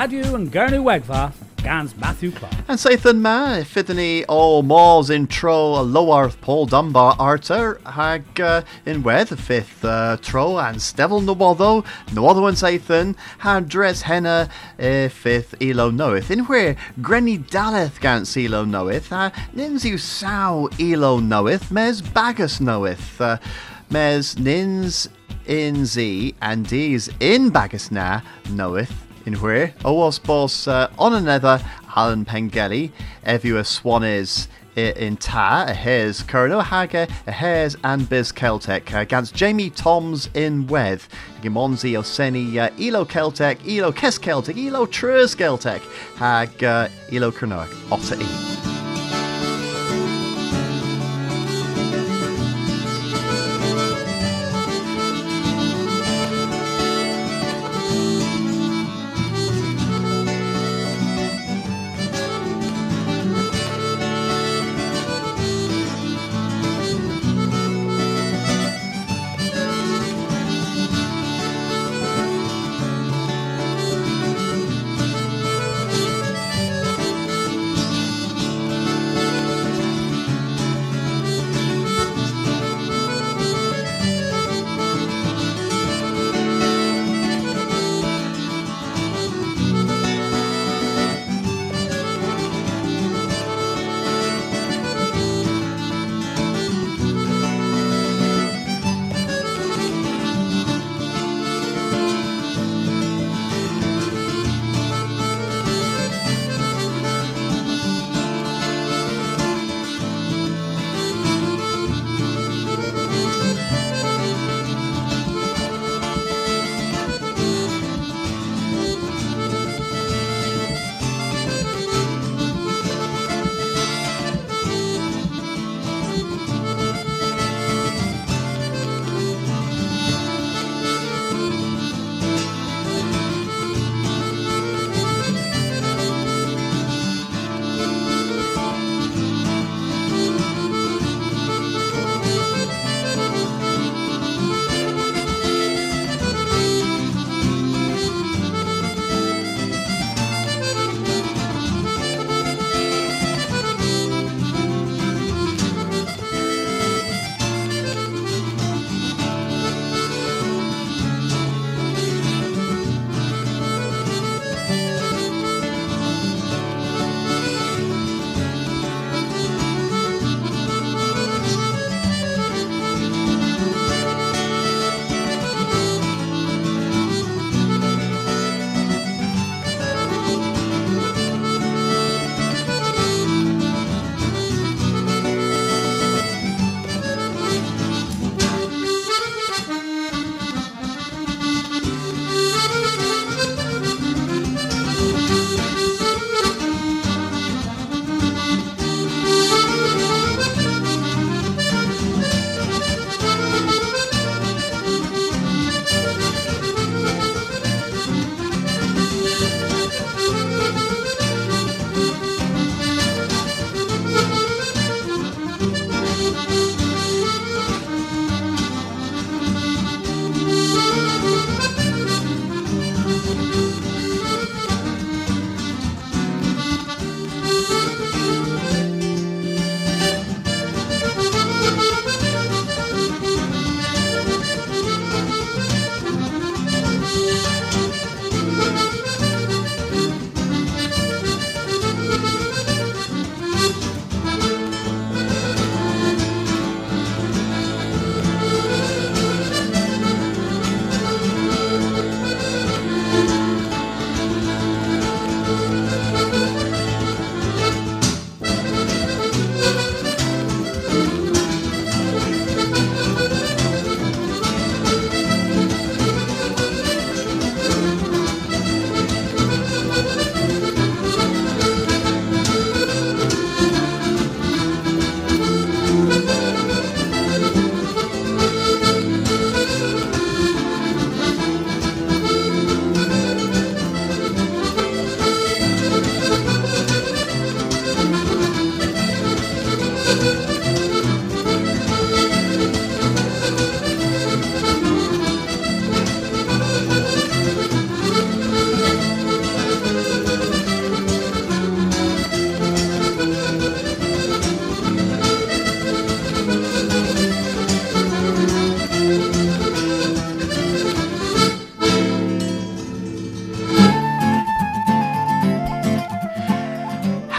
And Gernu Wegva, Gans Matthew Clark. And Sathan Ma, Fidani all Mors intro Lowarth Paul Dunbar Arter, Hag uh, in Wed, fifth uh, Tro and Stevel no other one Sathan, had Dress Henna, uh, fifth Elo Knoweth, in where Grenny Daleth Gans Elo Knoweth, uh, Nins you Sow Elo Knoweth, Mes Bagus Knoweth, uh, Mes Nins in Z and D's in Bagasna knoweth in Owas boss uh, on another Alan Pengelly Evua Swan is in Ta, a hairs Curno hairs and Biz Celtic against Jamie Toms in Weth, Gimonzi Oseni uh, Elo Celtic, Elo Kes Celtic, Elo Trus Celtic, Hag uh, Elo Kernoak, Otter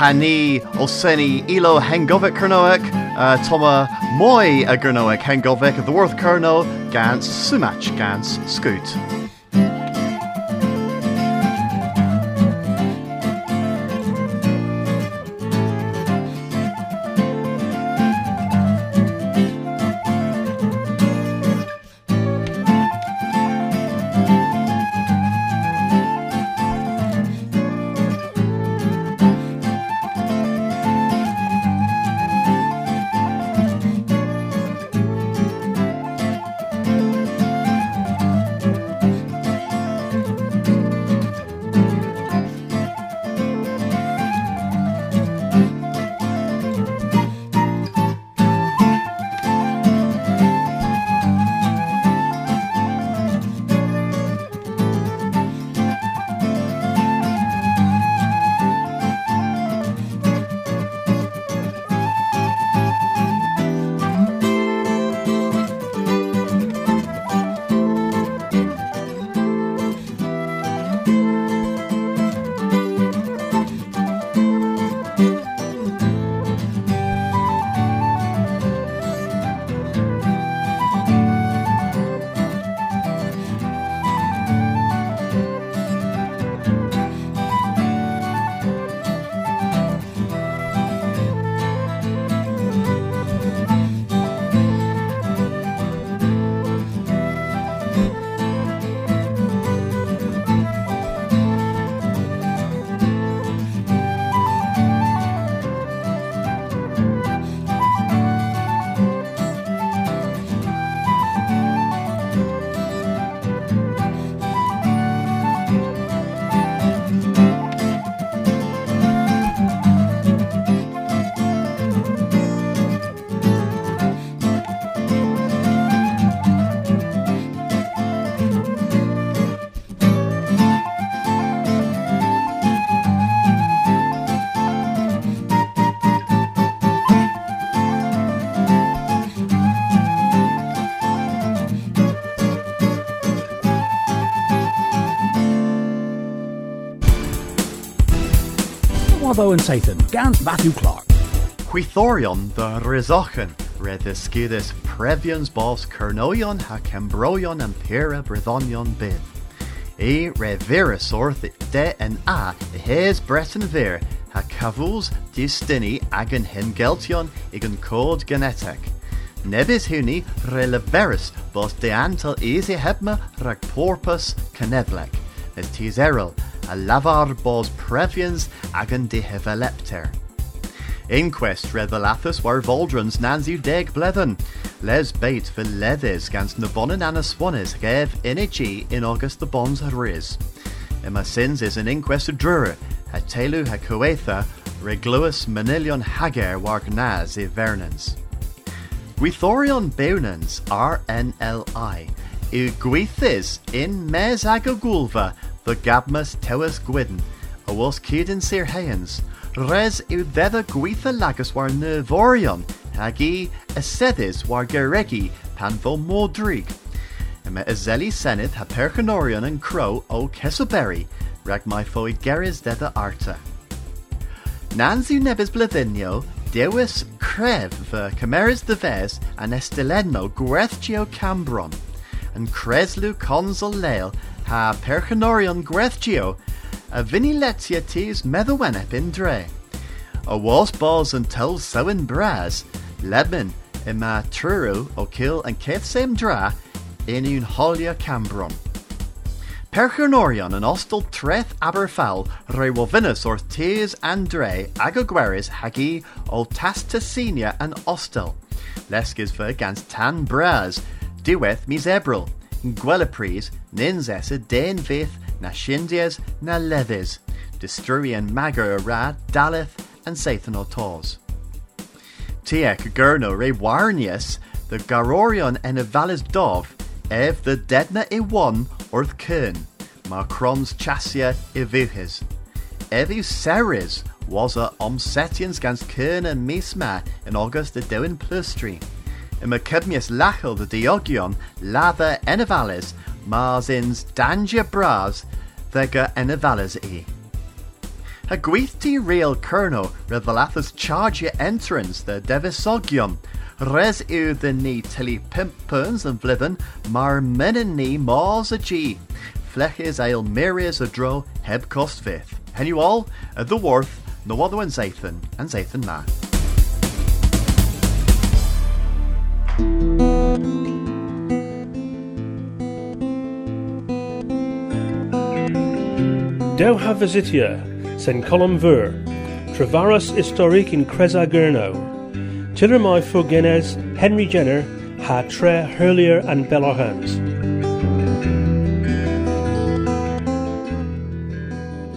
Hani Oseni Ilo Hengovic Kernoek, uh, Toma Moi a Hengovic, the Worth Kerno, Gans Sumach Gans Scoot. Bravo and Satan, gans Matthew Clark. Huithorion the Rizochen, red the skidis previons bos Kernoion ha Cambroion and Pera Brethonion bin. E reverus orth de en a hes breton ver ha cavuls distini agen hengeltion igen code genetic. Nebis huni releverus bos de antal easy hebma rag porpus canevlek, as tiserel a lavar bos previans agan de hevelepter. Inquest revelathus war voldrons nanzu deg blethen, les bait veledhes gans nabonin anaswanis gev inichi in August the bonds riz. Emma sins is an inquest drura, a telu ha coetha, regluus manilion hager war naz i vernans. Gwithorion beunans RNLI, i gweithis in mes agagulva the gabmas tewis gwydn, a was cydyn sir res ddedda gweitha lagus war nervorion, hag i aseddys war geregi pan fo modrig. Yma azeli senydd ha perchanorion yn crow o cesoberi, rag mai geris ddedda arta. Nans yw nebys dewis cref fy cymerys dyfes an gwethgio cambron, yn creslu consol leil ha perchanorion gwethgio, a vini letia tis meddwenep in dre. A was balls and tel sewin bras, lebin ima truru o kill and keth same dra in un holia cambron. Perchanorion an ostel treth aberfal re wovinus or tis and dre agogweris hagi o tastasenia and ostel. Leskis ver gans tan bras, diweth mis ebril. Gwelapries, nins essa den vith na shindias na levis, destruian magar ra daleth and Satan o tos. Tiek gurno re warnius, the garorion valis dov, ev the dedna i one orth kern, mar crons chasia i vuhis. Evu seris was a omsetians gans kern and misma in August the doin plustri. Im academius lachel the diogion lather enavalis mars ins danger bras thega enavalis e. A gweithti real kerno rydvalathus charge entrance the devisogium. Res yw ddyn ni tylu pimp pyrns yn mar menyn ni mors a g. Flechys ail merias a dro heb cost fydd. Hen you all, the worth, no other one Zathan, and Zathan ma. Dew ha visitia, sen colum ver, Travaris historique in Cresa Gurno. Tiller my Fugenes, Henry Jenner, ha tre Hurlier and Bellohans.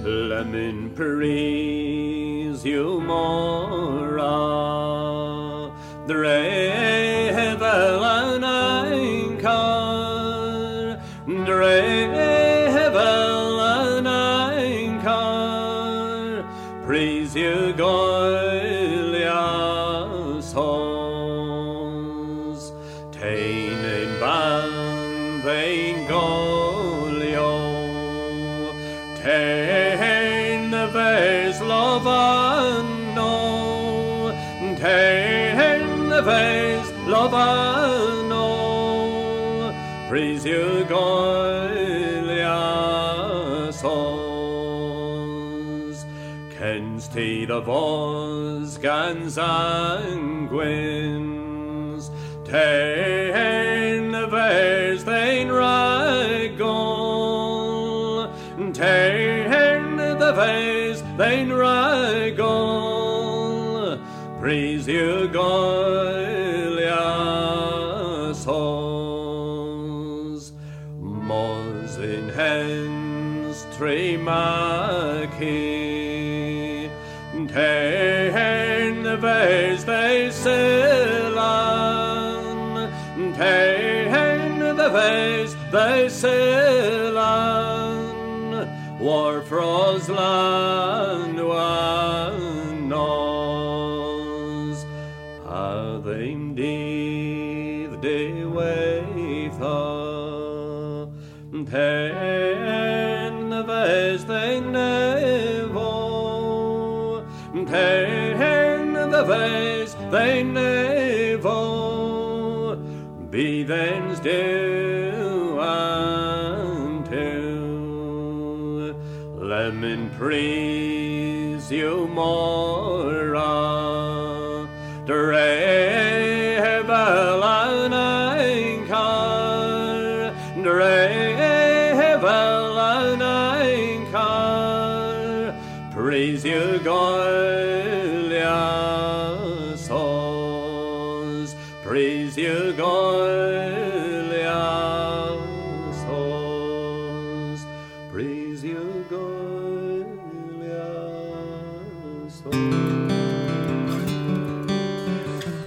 Lemon praise you more, The vos gans anguins, Tain the vase thein ragol, Tain the vase thein ragol, praise you, Goliath's halls. Mos in hands tremaki, they silan, War froslan wan you more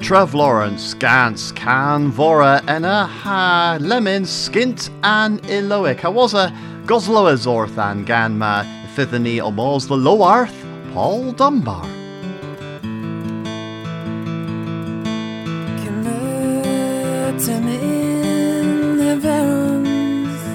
Trev Lawrence, Gans, Can, Vora, Enna, Ha, Lemon, Skint, and Iloic. I was a Gosloas Orthan, Gan, Ma, Fithany, Almost the Low Earth, Paul Dunbar. Knöten in the värms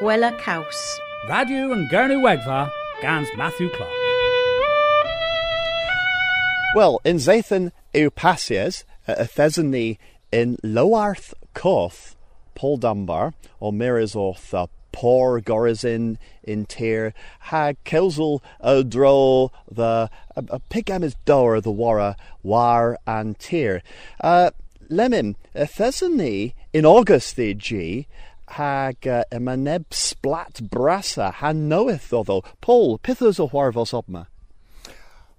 gwella caws. Radio and Gurnu Wegva, Gans Matthew Clark. Well, in Zathan Eupasias, a Thesany in Loarth Koth, Paul Dunbar, or Mirisorth, uh, Por Gorizin in Tyr, Hag Kelzel Odro, the a Pigam is Dower, the Wara, War and Tyr. Uh, Lemon, a Thesany in August the G, hag uh, emaneb splat brasa han knoweth although Paul pithos o warvos obma.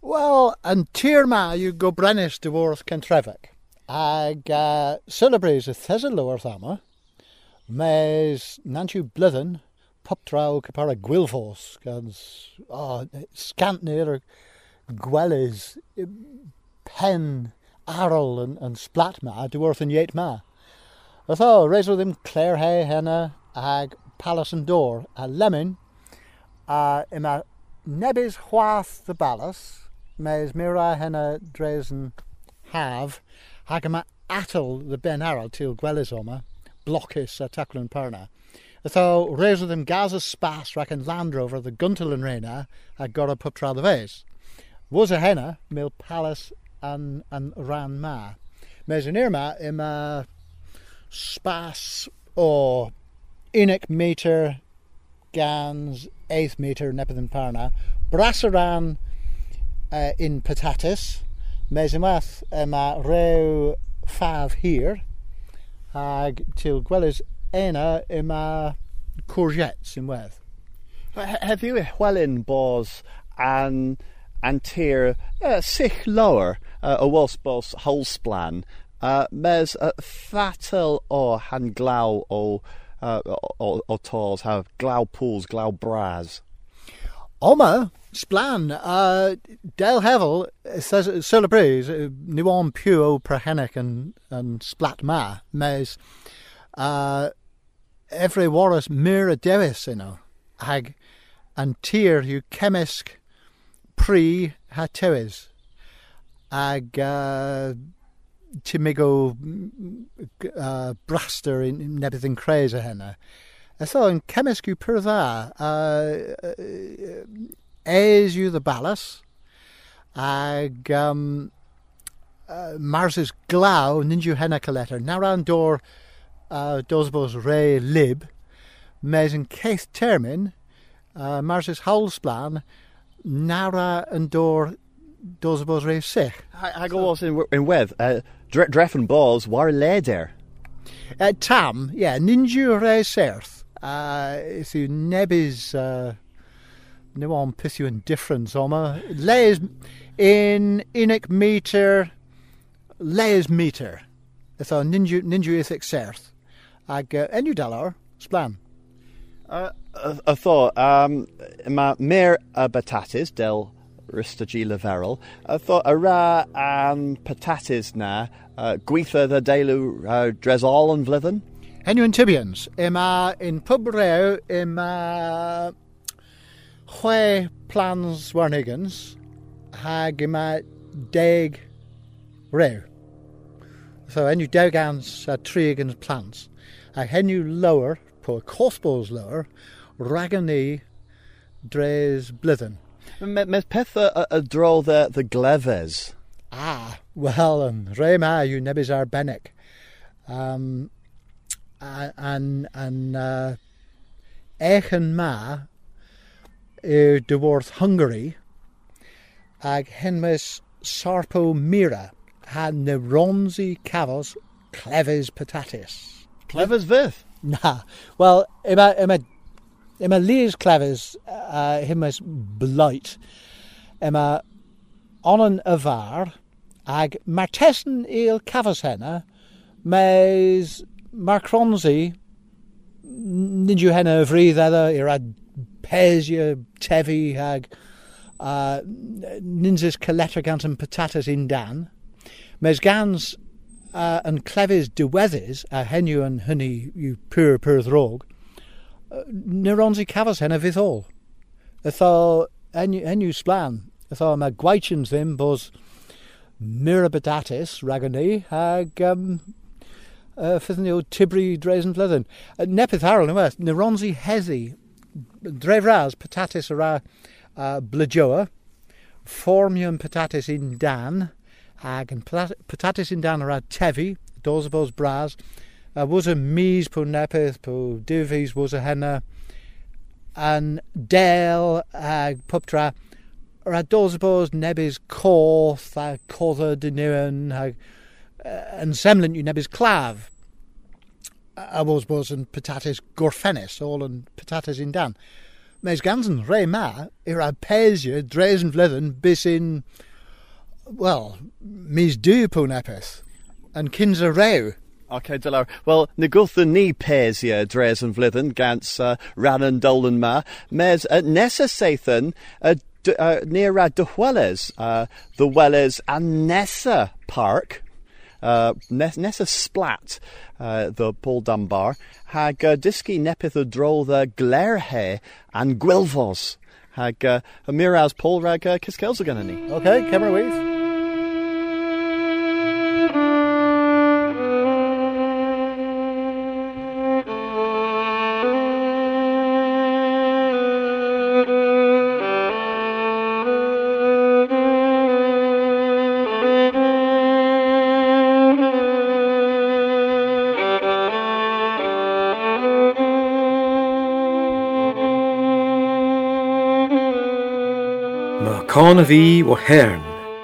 Well, an tír you go brenis de wrth Kentrefec. Ag uh, celebrate a thesel wrth ama. Mes nanchu blithen pop draw capara gwilfos. Gans oh, scant near gwellis pen arl and, and splat ma de wrth and yet ma. Atho, raise with him Clare Hay henna ag palace and door a lemon uh, ima nebis hwath the ballas mes mira henna dresen have hagama atel the ben aral til gwellisoma blockis a taclun perna Atho raise with him Gaza spas rack and Land Rover the Guntel and Reina ag gora putra the vase was a henna mil palace and and ran ma. Mes in irma ima spas or inic meter gans eighth meter nepathan parna brassaran uh, in patatis mesimath ema reu fav here ag til gwellis ena ima courgettes in weth Have you Hwelin bos an antir uh, sich lower uh, a was bos holsplan uh, mes uh, fatal o han glau o uh, o, o tors have glau pools glau bras. Oma splan uh, del hevel says celebres nuon puo prahenic and and splat ma mes uh, every warus mira devis you know hag and tier you chemisk pre hatewis ag uh, timigo uh, braster in nebethyn craze a henna. So in chemisk you per dda, uh, uh, you the ballas, ag um, uh, Mars's glaw ninju henna collector, naran dor uh, dosbos re lib, mes in case termin, uh, Mars's howlsplan, nara and dor dosbos re sich. I, I go was in in weth uh, dre, dreffen bos war leder. Uh, tam, yeah, ninju re serth. Uh, you nebis uh, no on pithu and difference oma. Layers in inic meter layers meter. So ninju ninju ithic serth. Ag uh, enw dalar splan. Uh, thought um, ma mer a batatis del ristagy leverel. I thought a ra an patatis na uh, gweitha the delu uh, dresol and vlithen. Henw yn Tibians, yma in pub rew, yma chwe plans warnigans, hag deg rew. So henw deg ans a trigans plans. A henw lower, po cosbos lower, ragani dres blithen. Mes peth a, a dro the, the gleves. Ah, well, um, re ma yw nebys arbennig. Um, a- an, an uh, echen ma yw dyworth Hungary ag henmes sarpo mira ha neuronsi cafos cleves patatis. Cleves vith. Na, wel, yma, yma, Yma Lees Clevers uh, hymys blight. Yma onan y far ag mae'r tesyn i'l cafos henna mes mae'r cronsi nid yw henna y frydd edda i'r ad pesio tefi ag uh, ninsis coletter gant yn patatas un dan. Mes gans uh, yn clefys diweddus, a henyw yn hynny yw pur pur ddrog neurons i cafos hen a fydd ôl. Ytho enw, enw sblan, ytho mae gwaition ddim bos mirabadatis rag ni, ag um, uh, ffyddyn ni o tibri dres yn flydden. Uh, nepeth arall, yma, e, neurons i heddi, dref ras, patatis ar ra uh, blydioa, formium patatis in dan, ag yn patatis un dan ar ra tefi, dos o bos bras, uh, was a mis po nepeth, po difis was a henna, an del ag puptra, ra dos y bos nebys coth a cotha dynion, ag uh, yn semlent yw nebys claf, a was bos yn patatis gorffenus, all yn patatis in dan. Mes gansen re ma, i'r a yn flydden, bys in, well, mis du pwn epeth, yn cyns rew. Okay, Delar. Well, Nagutha ni pesia dres yn flydden gans uh, ran yn dolan ma. Mes uh, nesa seithan uh, near uh, dychweles, uh, the Welles and Nessa Park, uh, Nes- Nessa Splat, uh, the Paul Dunbar, hag uh, disgi nepith o dro the Glerhe and Gwilfos. Hag uh, miraz Paul rag uh, Kiskels o gynnu ni. Okay, camera with. Ma con a fi o hern,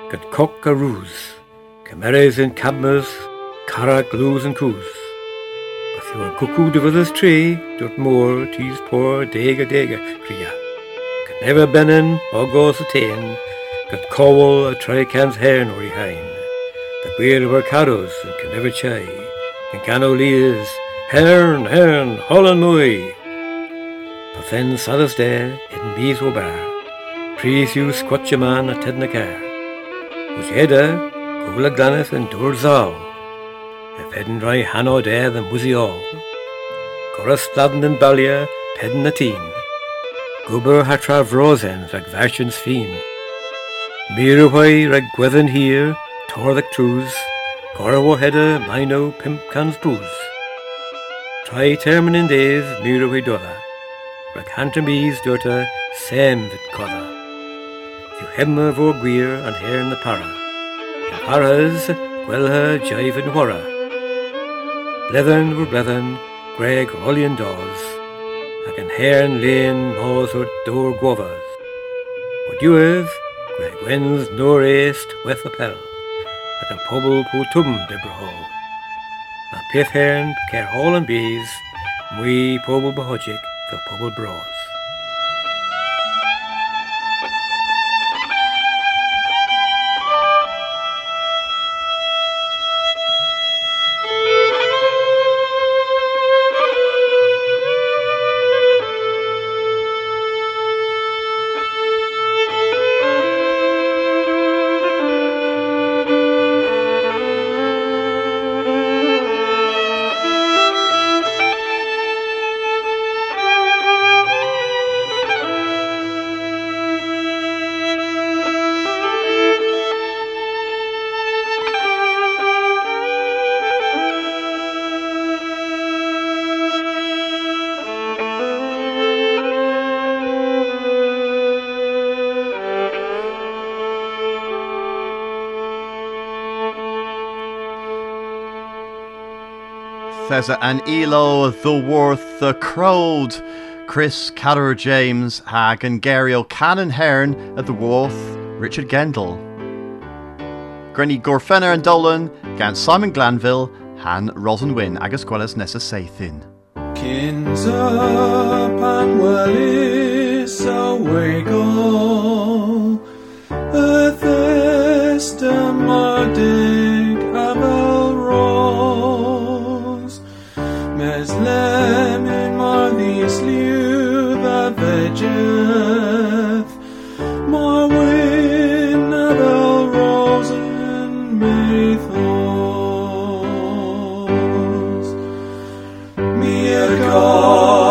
gyd coc a rŵs, cymeres yn cabmers, cara glws yn cws. Bath yw yn cwcw dyfyddys tri, dwrt môr, tis por, deg a deg a cria. Gyd nefa bennen, ogos y ten, gyd cowol a trai cans hern o'r i hain. Da gwir o'r caros yn cynefa chai, yn gano lias, hern, hern, holan mwy. Pathen sadas de, hidden bees o bar. Prys yw squatcha man a tedna car. Wys eda, gwyl a glaneth yn dŵr zal. E pedyn rai hano dedd yn mwsi ol. Goras ladn yn balia, pedyn a tîn. Gwbyr hatra frosen rhag farsians ffin. Mir o hwy rhag gwedden hir. Gora o heda, maino pimp cans yn dedd, mir o hwy dodda. Rhag hantam bys dwrta, sem. Yw hemma fo gwir an her na para. Yw paras, gwelha jaif yn wara. Blethen fo blethen, Greg Rollian Dawes, ac yn hern lein mos o'r dŵr gwofas. O diwedd, Greg Wens nôr eist weth y pel, ac yn pobl pw twm de brahol. A peth hern cer hol yn bys, mwy pobl behodig fel pobl bros. Theza and Elo, The Worth, The Crowd, Chris Catter, James Hag and Gariel Cannon Hearn at The Worth, Richard Gendall. Granny Gorfenner and Dolan, Gant Simon Glanville, Han Rosenwin, Agus Quellas Nessa Sathin. Kins up and well is awake all, a Senhor.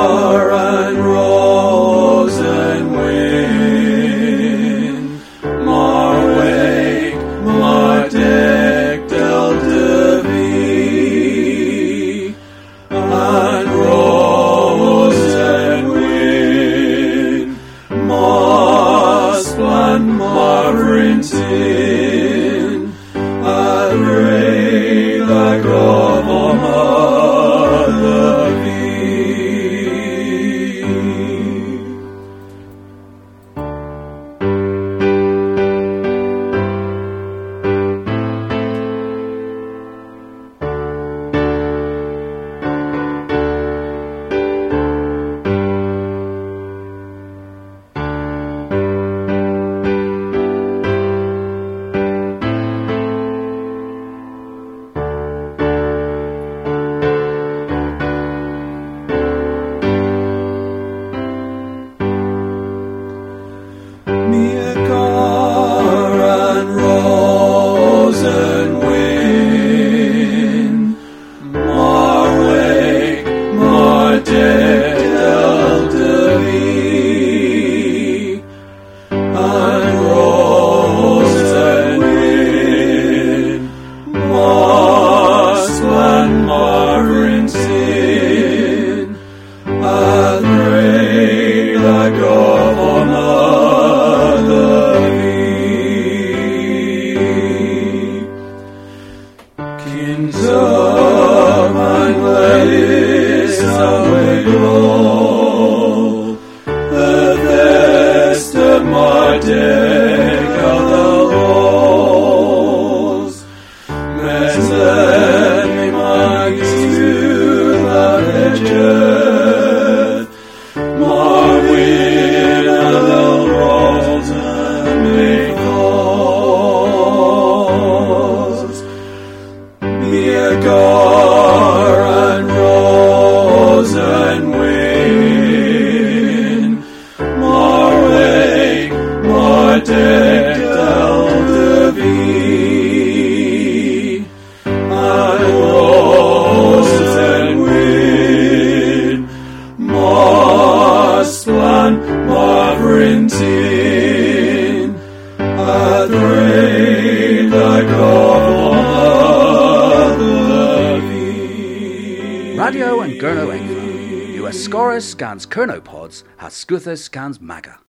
scans kernopods has Scuthus scans maga.